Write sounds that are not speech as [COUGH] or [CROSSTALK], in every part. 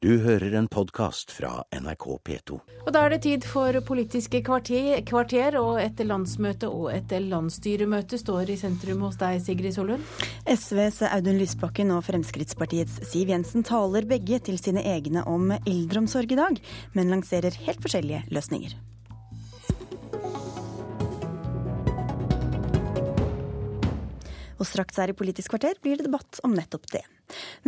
Du hører en podkast fra NRK P2. Og Da er det tid for Politiske kvarter, kvarter, og et landsmøte og et landsstyremøte står i sentrum hos deg, Sigrid Sollund. SVs Audun Lysbakken og Fremskrittspartiets Siv Jensen taler begge til sine egne om eldreomsorg i dag, men lanserer helt forskjellige løsninger. Og straks her i Politisk kvarter blir det debatt om nettopp det.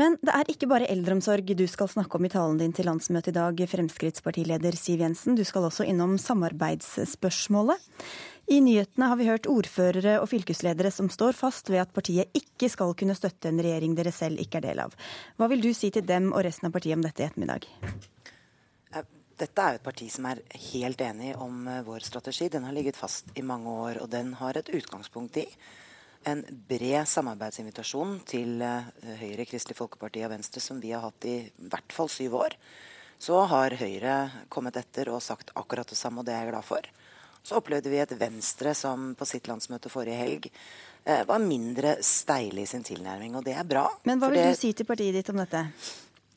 Men det er ikke bare eldreomsorg du skal snakke om i talen din til landsmøtet i dag, Fremskrittspartileder Siv Jensen. Du skal også innom samarbeidsspørsmålet. I nyhetene har vi hørt ordførere og fylkesledere som står fast ved at partiet ikke skal kunne støtte en regjering dere selv ikke er del av. Hva vil du si til dem og resten av partiet om dette i ettermiddag? Dette er jo et parti som er helt enig om eh, vår strategi. Den har ligget fast i mange år, og den har et utgangspunkt i en bred samarbeidsinvitasjon til uh, Høyre, Kristelig Folkeparti og Venstre, som vi har hatt i hvert fall syv år. Så har Høyre kommet etter og sagt akkurat det samme, og det er jeg glad for. Så opplevde vi et Venstre som på sitt landsmøte forrige helg uh, var mindre steile i sin tilnærming, og det er bra. Men hva vil det, du si til partiet ditt om dette?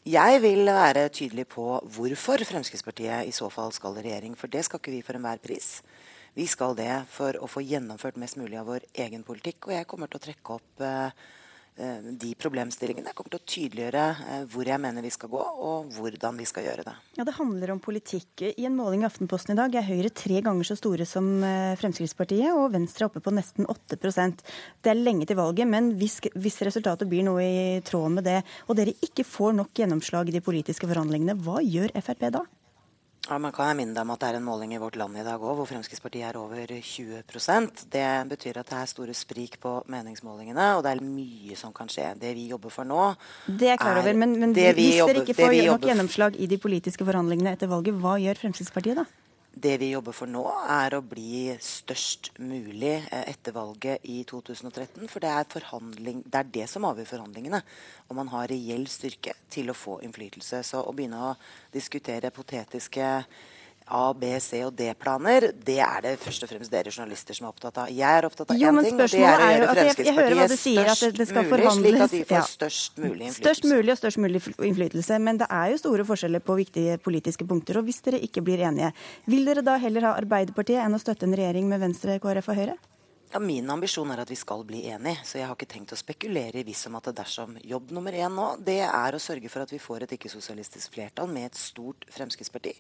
Jeg vil være tydelig på hvorfor Fremskrittspartiet i så fall skal i regjering, for det skal ikke vi for enhver pris. Vi skal det for å få gjennomført mest mulig av vår egen politikk. Og jeg kommer til å trekke opp eh, de problemstillingene. Jeg kommer til å tydeliggjøre eh, hvor jeg mener vi skal gå, og hvordan vi skal gjøre det. Ja, Det handler om politikk. I en måling i Aftenposten i dag er Høyre tre ganger så store som eh, Fremskrittspartiet, og Venstre er oppe på nesten 8% Det er lenge til valget, men hvis, hvis resultatet blir noe i tråd med det, og dere ikke får nok gjennomslag i de politiske forhandlingene, hva gjør Frp da? Ja, man kan minne deg om at det er en måling i Vårt Land i dag òg, hvor Fremskrittspartiet er over 20% Det betyr at det er store sprik på meningsmålingene, og det er mye som kan skje. Det vi jobber for nå Det er jeg klar over, men, men hvis dere ikke får nok gjennomslag i de politiske forhandlingene etter valget, hva gjør Fremskrittspartiet da? Det vi jobber for nå, er å bli størst mulig eh, etter valget i 2013. For det er, det er, det som avgjør forhandlingene. Om man har reell styrke til å få innflytelse. Så å begynne å diskutere potetiske A-, B-, C- og D-planer, det er det først og fremst dere journalister som er opptatt av. Jeg er opptatt av én ting, og det er å gjøre Fremskrittspartiet sier, størst det skal mulig, slik at de får ja. størst mulig innflytelse. Størst mulig og størst mulig innflytelse. Men det er jo store forskjeller på viktige politiske punkter. Og hvis dere ikke blir enige, vil dere da heller ha Arbeiderpartiet enn å støtte en regjering med Venstre, KrF og Høyre? Ja, Min ambisjon er at vi skal bli enige, så jeg har ikke tenkt å spekulere i hvis om at det dersom jobb nummer én nå, det er å sørge for at vi får et ikke-sosialistisk flertall med et stort Fremskrittsparti.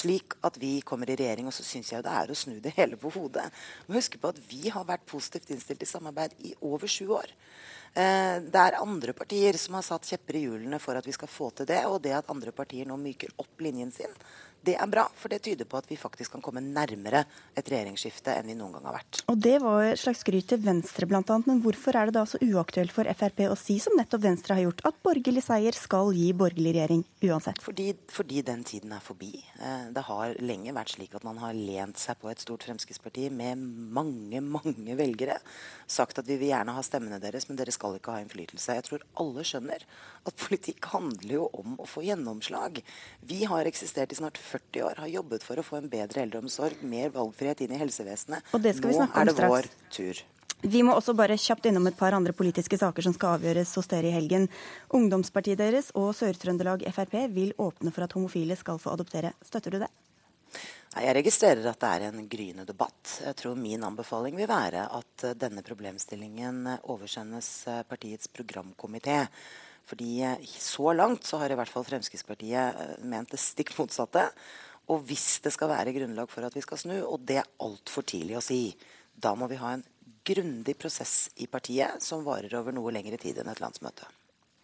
Slik at vi kommer i regjering. Og så syns jeg det er å snu det hele på hodet. Må huske på at vi har vært positivt innstilt i samarbeid i over sju år. Eh, det er andre partier som har satt kjepper i hjulene for at vi skal få til det. Og det at andre partier nå myker opp linjen sin, det er bra, for det tyder på at vi faktisk kan komme nærmere et regjeringsskifte enn vi noen gang har vært. Og Det var et slags skryt til Venstre bl.a., men hvorfor er det da så uaktuelt for Frp å si som nettopp Venstre har gjort, at borgerlig seier skal gi borgerlig regjering uansett? Fordi, fordi den tiden er forbi. Eh, det har lenge vært slik at man har lent seg på et stort Fremskrittsparti med mange, mange velgere. Sagt at vi vil gjerne ha stemmene deres, men dere skal ikke ha innflytelse. Jeg tror alle skjønner at politikk handler jo om å få gjennomslag. Vi har eksistert i snart 40 år, har jobbet for å få en bedre eldreomsorg, mer valgfrihet inn i helsevesenet. Og det skal vi Nå snakke om er det vår tur. Vi må også bare kjapt innom et par andre politiske saker som skal avgjøres hos dere i helgen. Ungdomspartiet deres og Sør-Trøndelag Frp vil åpne for at homofile skal få adoptere. Støtter du det? Jeg registrerer at det er en gryende debatt. Jeg tror Min anbefaling vil være at denne problemstillingen oversendes eh, partiets programkomité. Fordi så langt så har i hvert fall Fremskrittspartiet eh, ment det stikk motsatte. Og hvis det skal være grunnlag for at vi skal snu, og det er altfor tidlig å si, da må vi ha en grundig prosess i partiet som varer over noe lengre tid enn et landsmøte.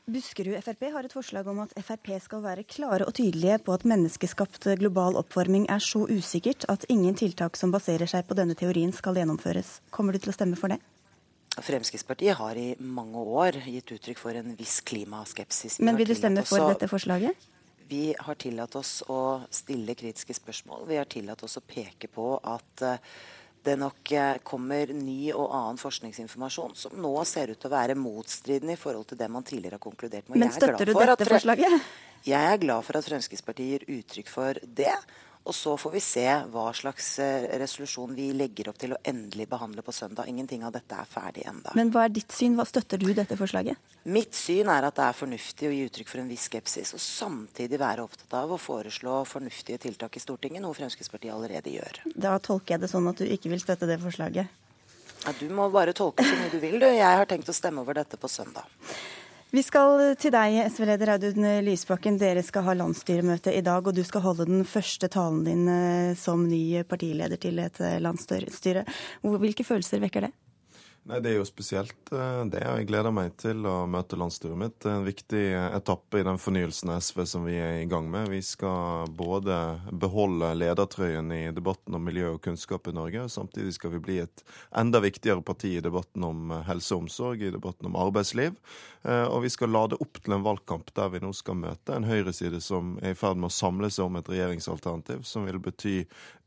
Buskerud Frp har et forslag om at Frp skal være klare og tydelige på at menneskeskapt global oppvarming er så usikkert at ingen tiltak som baserer seg på denne teorien skal gjennomføres. Kommer du til å stemme for det? Fremskrittspartiet har i mange år gitt uttrykk for en viss klimaskepsis. Men vil du stemme for dette forslaget? Vi har tillatt oss å stille kritiske spørsmål. Vi har tillatt oss å peke på at eh, det nok eh, kommer ny og annen forskningsinformasjon som nå ser ut til å være motstridende i forhold til det man tidligere har konkludert med. Men er støtter du dette forslaget? Jeg er glad for at Fremskrittspartiet gir uttrykk for det. Og så får vi se hva slags eh, resolusjon vi legger opp til å endelig behandle på søndag. Ingenting av dette er ferdig enda. Men hva er ditt syn? Hva støtter du dette forslaget? Mitt syn er at det er fornuftig å gi uttrykk for en viss skepsis, og samtidig være opptatt av å foreslå fornuftige tiltak i Stortinget, noe Fremskrittspartiet allerede gjør. Da tolker jeg det sånn at du ikke vil støtte det forslaget? Ja, du må bare tolke som du vil, du. Jeg har tenkt å stemme over dette på søndag. Vi skal til deg, SV-leder Audun Lysbakken. Dere skal ha landsstyremøte i dag, og du skal holde den første talen din eh, som ny partileder til et eh, landsstyre. Hvilke følelser vekker det? Nei, Det er jo spesielt eh, det. Jeg gleder meg til å møte landsstyret mitt. Det er en viktig etappe i den fornyelsen av SV som vi er i gang med. Vi skal både beholde ledertrøyen i debatten om miljø og kunnskap i Norge, og samtidig skal vi bli et enda viktigere parti i debatten om helse og omsorg, i debatten om arbeidsliv. Eh, og vi skal lade opp til en valgkamp der vi nå skal møte en høyreside som er i ferd med å samle seg om et regjeringsalternativ som vil bety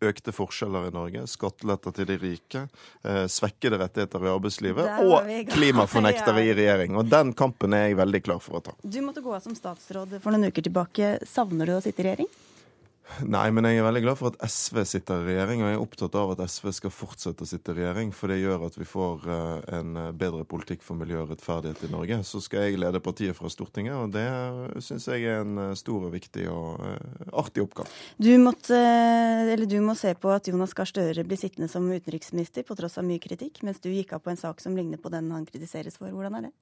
økte forskjeller i Norge, skatteletter til de rike, eh, svekkede rettigheter i arbeidslivet arbeidslivet og klimafornektere [LAUGHS] i regjering. Og den kampen er jeg veldig klar for å ta. Du måtte gå av som statsråd for noen uker tilbake. Savner du å sitte i regjering? Nei, men jeg er veldig glad for at SV sitter i regjering, og jeg er opptatt av at SV skal fortsette å sitte i regjering, for det gjør at vi får eh, en bedre politikk for miljø og rettferdighet i Norge. Så skal jeg lede partiet fra Stortinget, og det syns jeg er en eh, stor og viktig og artig oppgave. Du, måtte, du, må se på at Jonas Gahr Støre blir sittende som utenriksminister på tross av mye kritikk, mens du gikk av på en sak som ligner på den han kritiseres for. Hvordan er det?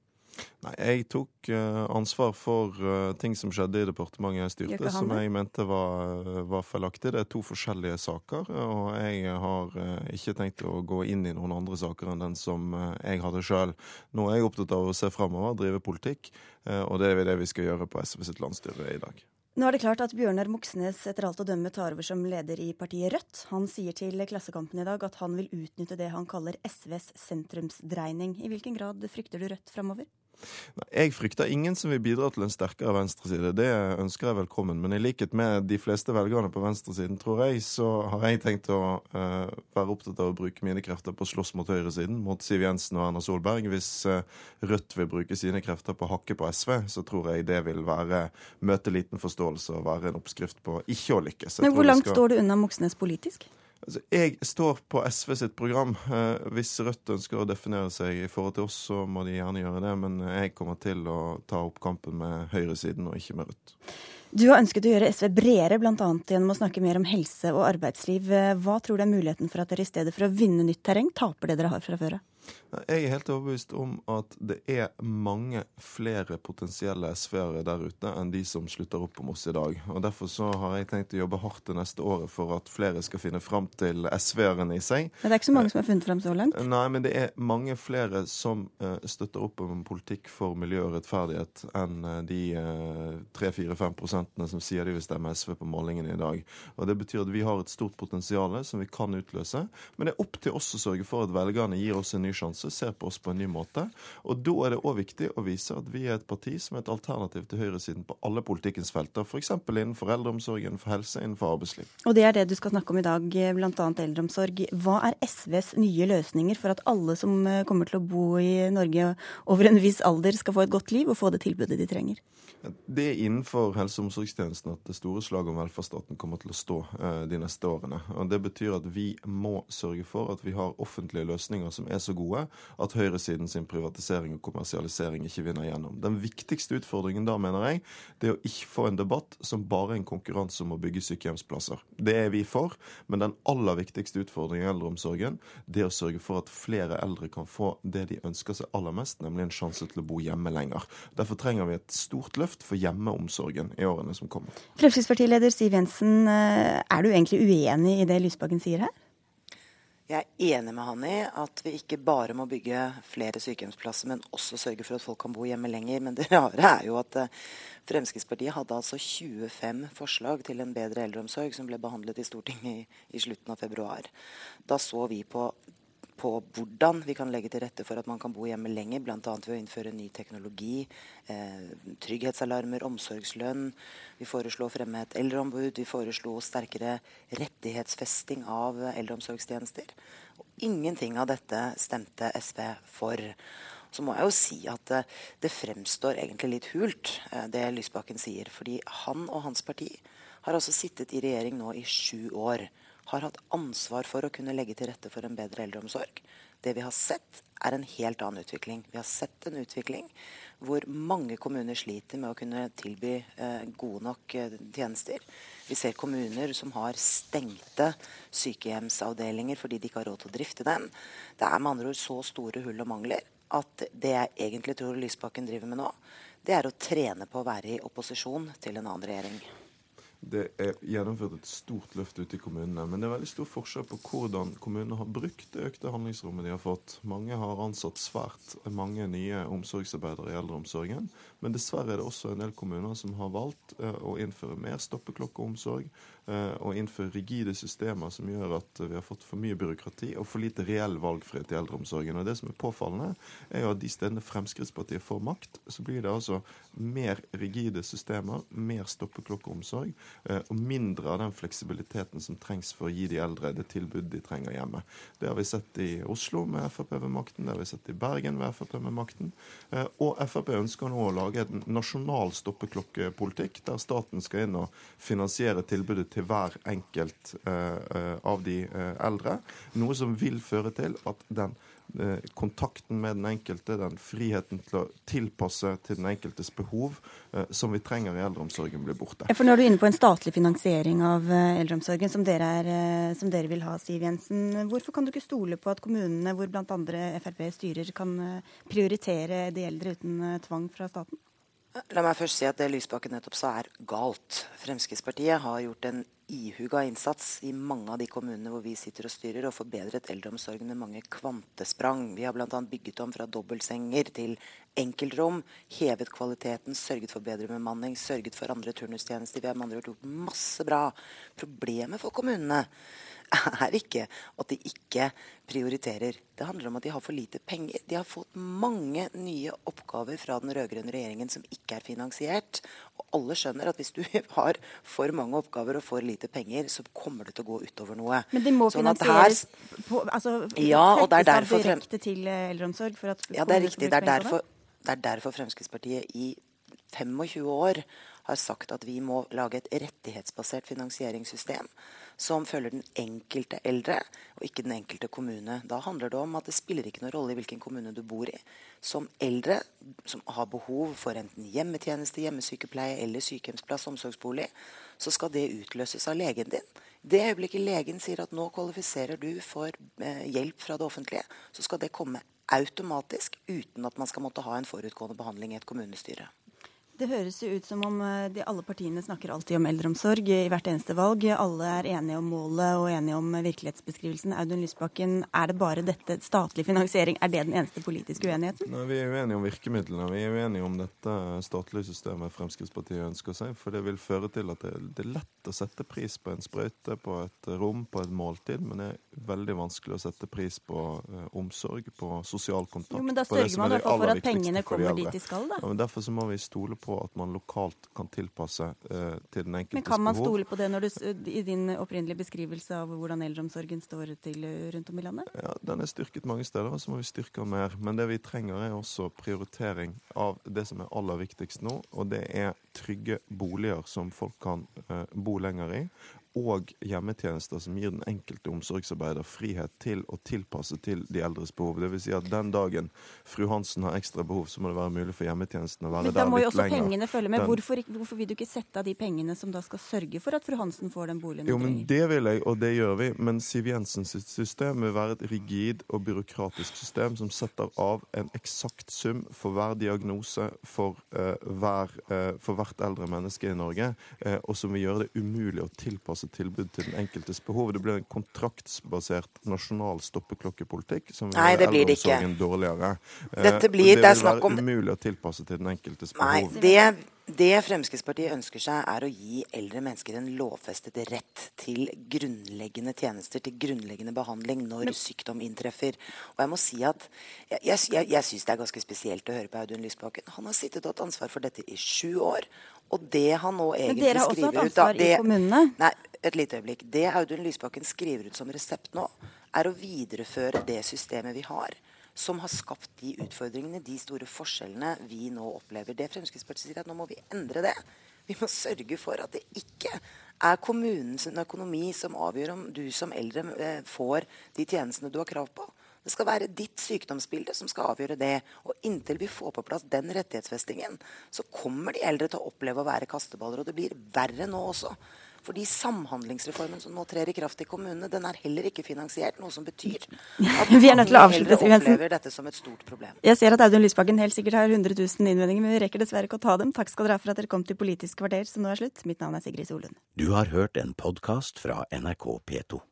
Nei, Jeg tok uh, ansvar for uh, ting som skjedde i departementet jeg styrte, som jeg mente var, uh, var, feilaktig. Det er to forskjellige saker, og jeg har ikke tenkt å gå inn i noen andre saker enn den som jeg hadde sjøl. Nå er jeg opptatt av å se fremover, drive politikk, og det er det vi skal gjøre på SV sitt landsstyre i dag. Nå er det klart at Bjørnar Moxnes etter alt å dømme tar over som leder i partiet Rødt. Han sier til Klassekampen i dag at han vil utnytte det han kaller SVs sentrumsdreining. I hvilken grad frykter du Rødt framover? Jeg frykter ingen som vil bidra til en sterkere venstreside. Det ønsker jeg velkommen. Men i likhet med de fleste velgerne på venstresiden, tror jeg, så har jeg tenkt å uh, være opptatt av å bruke mine krefter på å slåss mot høyresiden, mot Siv Jensen og Erna Solberg. Hvis uh, Rødt vil bruke sine krefter på å hakke på SV, så tror jeg det vil være møte liten forståelse og være en oppskrift på ikke å lykkes. Men hvor langt skal... står du unna Moxnes politisk? Altså, jeg står på SV sitt program. Eh, hvis Rødt ønsker å definere seg i forhold til oss, så må de gjerne gjøre det. Men jeg kommer til å ta opp kampen med høyresiden og ikke med Rødt. Du har ønsket å gjøre SV bredere, bl.a. gjennom å snakke mer om helse og arbeidsliv. Hva tror du er muligheten for at dere i stedet for å vinne nytt terreng, taper det dere har fra før av? Jeg er helt overbevist om at det er mange flere potensielle SV-ere der ute enn de som slutter opp om oss i dag. Og Derfor så har jeg tenkt å jobbe hardt det neste året for at flere skal finne fram til SV-erne i seg. Men det er ikke så mange som har funnet fram så langt? Nei, men det er mange flere som uh, støtter opp om politikk for miljø og rettferdighet enn uh, de uh, 3-4-5 prosentene som sier de vil stemme SV på målingene i dag. Og Det betyr at vi har et stort potensial som vi kan utløse. Men det er opp til oss å sørge for at velgerne gir oss en ny sjanse, ser på oss på en ny måte. Og da er det òg viktig å vise at vi er et parti som er et alternativ til høyresiden på alle politikkens felter. F.eks. innenfor eldreomsorg, innenfor helse, innenfor arbeidsliv. Og det er det du skal snakke om i dag, bl.a. eldreomsorg. Hva er SVs nye løsninger for at alle som eh, kommer til å bo i Norge over en viss alder, skal få et godt liv og få det tilbudet de trenger? Det er innenfor helse- og omsorgstjenesten at det store slaget om velferdsstaten kommer til å stå eh, de neste årene. Og Det betyr at vi må sørge for at vi har offentlige løsninger som er så gode at høyresiden sin privatisering og kommersialisering ikke vinner gjennom. Den viktigste utfordringen da, mener jeg, det er å ikke få en debatt som bare er en konkurranse om å bygge sykehjemsplasser. Det er vi for, men den aller viktigste utfordringen i eldreomsorgen, det er å sørge for at flere eldre kan få det de ønsker seg aller mest, nemlig en sjanse til å bo hjemme lenger. Derfor trenger vi et stort løft for hjemmeomsorgen i årene som kommer. Fremskrittspartileder Siv Jensen, eh, er du egentlig uenig i det Lysbakken sier her? Jeg er enig med han i at vi ikke bare må bygge flere sykehjemsplasser, men også sørge for at folk kan bo hjemme lenger. Men det [LAUGHS] rare er jo at eh, Fremskrittspartiet hadde altså 25 forslag til en bedre eldreomsorg som ble behandlet i Stortinget i, i slutten av februar. Da så vi på på hvordan vi kan legge til rette for at man kan bo hjemme lenger, bl.a. ved å innføre ny teknologi, eh, trygghetsalarmer, omsorgslønn. Vi foreslo å fremme et eldreombud. Vi foreslo sterkere rettighetsfesting av eldreomsorgstjenester. Og ingenting av dette stemte SV for. Så må jeg jo si at eh, det fremstår egentlig litt hult, eh, det Lysbakken sier. Fordi han og hans parti har altså sittet i regjering nå i sju år. Har hatt ansvar for å kunne legge til rette for en bedre eldreomsorg. Det vi har sett, er en helt annen utvikling. Vi har sett en utvikling hvor mange kommuner sliter med å kunne tilby eh, gode nok eh, tjenester. Vi ser kommuner som har stengte sykehjemsavdelinger fordi de ikke har råd til å drifte dem. Det er med andre ord så store hull og mangler at det jeg egentlig tror Lysbakken driver med nå, det er å trene på å være i opposisjon til en annen regjering. Det er gjennomført et stort løft ute i kommunene. Men det er veldig stor forskjell på hvordan kommunene har brukt det økte handlingsrommet de har fått. Mange har ansatt svært mange nye omsorgsarbeidere i eldreomsorgen. Men dessverre er det også en del kommuner som har valgt eh, å innføre mer stoppeklokkeomsorg eh, og innføre rigide systemer som gjør at vi har fått for mye byråkrati og for lite reell valgfrihet i eldreomsorgen. Og Det som er påfallende, er jo at de stedene Fremskrittspartiet får makt, så blir det altså mer rigide systemer, mer stoppeklokkeomsorg Eh, og mindre av den fleksibiliteten som trengs for å gi de eldre det tilbudet de trenger hjemme. Det har vi sett i Oslo med Frp ved makten, det har vi sett i Bergen ved Frp med makten. Og Frp ønsker nå å lage en nasjonal stoppeklokkepolitikk, der staten skal inn og finansiere tilbudet til hver enkelt eh, av de eldre. Noe som vil føre til at den Eh, kontakten med den enkelte, den friheten til å tilpasse til den enkeltes behov, eh, som vi trenger i eldreomsorgen, blir borte. For Nå er du inne på en statlig finansiering av eh, eldreomsorgen, som dere, er, som dere vil ha, Siv Jensen. Hvorfor kan du ikke stole på at kommunene, hvor bl.a. Frp styrer, kan prioritere de eldre uten tvang fra staten? La meg først si at det Lysbakken nettopp sa er galt. Fremskrittspartiet har gjort en ihuga innsats i mange av de kommunene hvor vi sitter og styrer, og forbedret eldreomsorgen med mange kvantesprang. Vi har bl.a. bygget om fra dobbeltsenger til enkeltrom, hevet kvaliteten, sørget for bedre bemanning, sørget for andre turnustjenester. Vi har med andre gjort masse bra. Problemet for kommunene er ikke at de ikke prioriterer. Det handler om at de har for lite penger. De har fått mange nye oppgaver fra den rød-grønne regjeringen som ikke er finansiert. Og alle skjønner at hvis du [LAUGHS] har for mange oppgaver og for lite penger, så kommer det til å gå utover noe. Men de må sånn finansieres her, på, altså, ja, og det er derfor direkte til eh, eldreomsorg? For at ja, det er riktig. Det er, derfor, det er derfor Fremskrittspartiet i 25 år har sagt at vi må lage et rettighetsbasert finansieringssystem som følger den enkelte eldre, og ikke den enkelte kommune. Da handler det om at det spiller ikke noen rolle i hvilken kommune du bor i. Som eldre som har behov for enten hjemmetjeneste, hjemmesykepleie eller sykehjemsplass, omsorgsbolig, så skal det utløses av legen din. Det øyeblikket legen sier at nå kvalifiserer du for eh, hjelp fra det offentlige, så skal det komme automatisk uten at man skal måtte ha en forutgående behandling i et kommunestyre. Det høres jo ut som om eh, de, alle partiene snakker alltid om eldreomsorg i hvert eneste valg. Alle er enige om målet og enige om virkelighetsbeskrivelsen. Audun Lysbakken, er det bare dette statlig finansiering? Er det den eneste politiske uenigheten? Nei, Vi er uenige om virkemidlene. Vi er uenige om dette statlige systemet Fremskrittspartiet ønsker seg. For det vil føre til at det, det er lett å sette pris på en sprøyte, på et rom, på et måltid. Men det er veldig vanskelig å sette pris på uh, omsorg, på sosial kontakt. Jo, men da sørger man i hvert fall for at pengene kommer dit de skal, da. Ja, men derfor så må vi stole på på at man lokalt kan tilpasse eh, til den enkeltes behov. Men kan man stole på det du, i din opprinnelige beskrivelse av hvordan eldreomsorgen står til rundt om i landet? Ja, Den er styrket mange steder, og så må vi styrke mer. Men det vi trenger, er også prioritering av det som er aller viktigst nå, og det er trygge boliger som folk kan uh, bo lenger i og hjemmetjenester som gir den enkelte omsorgsarbeider frihet til å tilpasse til de eldres behov. Dvs. Si at den dagen fru Hansen har ekstra behov, så må det være mulig for hjemmetjenesten å være der litt lenger. Men da må jo også lenger. pengene følge med. Hvorfor, hvorfor, vil du ikke sette av de pengene som da skal sørge for at fru Hansen får den boligen Jo, men Det vil jeg, og det gjør vi. Men Siv Jensens system vil være et rigid og byråkratisk system som setter av en eksakt sum for hver diagnose for, uh, hver, uh, for hvert eldre menneske i Norge, uh, og som vil gjøre det umulig å tilpasse tilbud til den enkeltes behov. Det blir en kontraktsbasert nasjonal stoppeklokkepolitikk som vil gjøre eldreomsorgen dårligere. Dette blir, det, det vil være umulig å tilpasse til den enkeltes behov. Nei, det det Fremskrittspartiet ønsker seg, er å gi eldre mennesker en lovfestet rett til grunnleggende tjenester, til grunnleggende behandling når sykdom inntreffer. Og Jeg må si at jeg, jeg, jeg syns det er ganske spesielt å høre på Audun Lysbakken. Han har sittet og hatt ansvar for dette i sju år. Og det han nå egentlig skriver ut Men dere har også hatt ansvar i kommunene? Nei, et lite øyeblikk. Det Audun Lysbakken skriver ut som resept nå, er å videreføre det systemet vi har som har skapt de utfordringene, de store forskjellene vi nå opplever. Det Fremskrittspartiet sier at nå må vi endre det. Vi må sørge for at det ikke er kommunens økonomi som avgjør om du som eldre eh, får de tjenestene du har krav på. Det skal være ditt sykdomsbilde som skal avgjøre det. Og inntil vi får på plass den rettighetsfestingen, så kommer de eldre til å oppleve å være kasteballer. Og det blir verre nå også. Fordi Samhandlingsreformen som nå trer i kraft i kommunene, den er heller ikke finansiert. Noe som betyr at [LAUGHS] vi er nødt til å avslutte, opplever dette som et stort problem. Jeg ser at Audun Lysbakken helt sikkert har 100 000 innvendinger, men vi rekker dessverre ikke å ta dem. Takk skal dere ha for at dere kom til Politisk kvarter, som nå er slutt. Mitt navn er Sigrid Solund. Du har hørt en podkast fra NRK P2.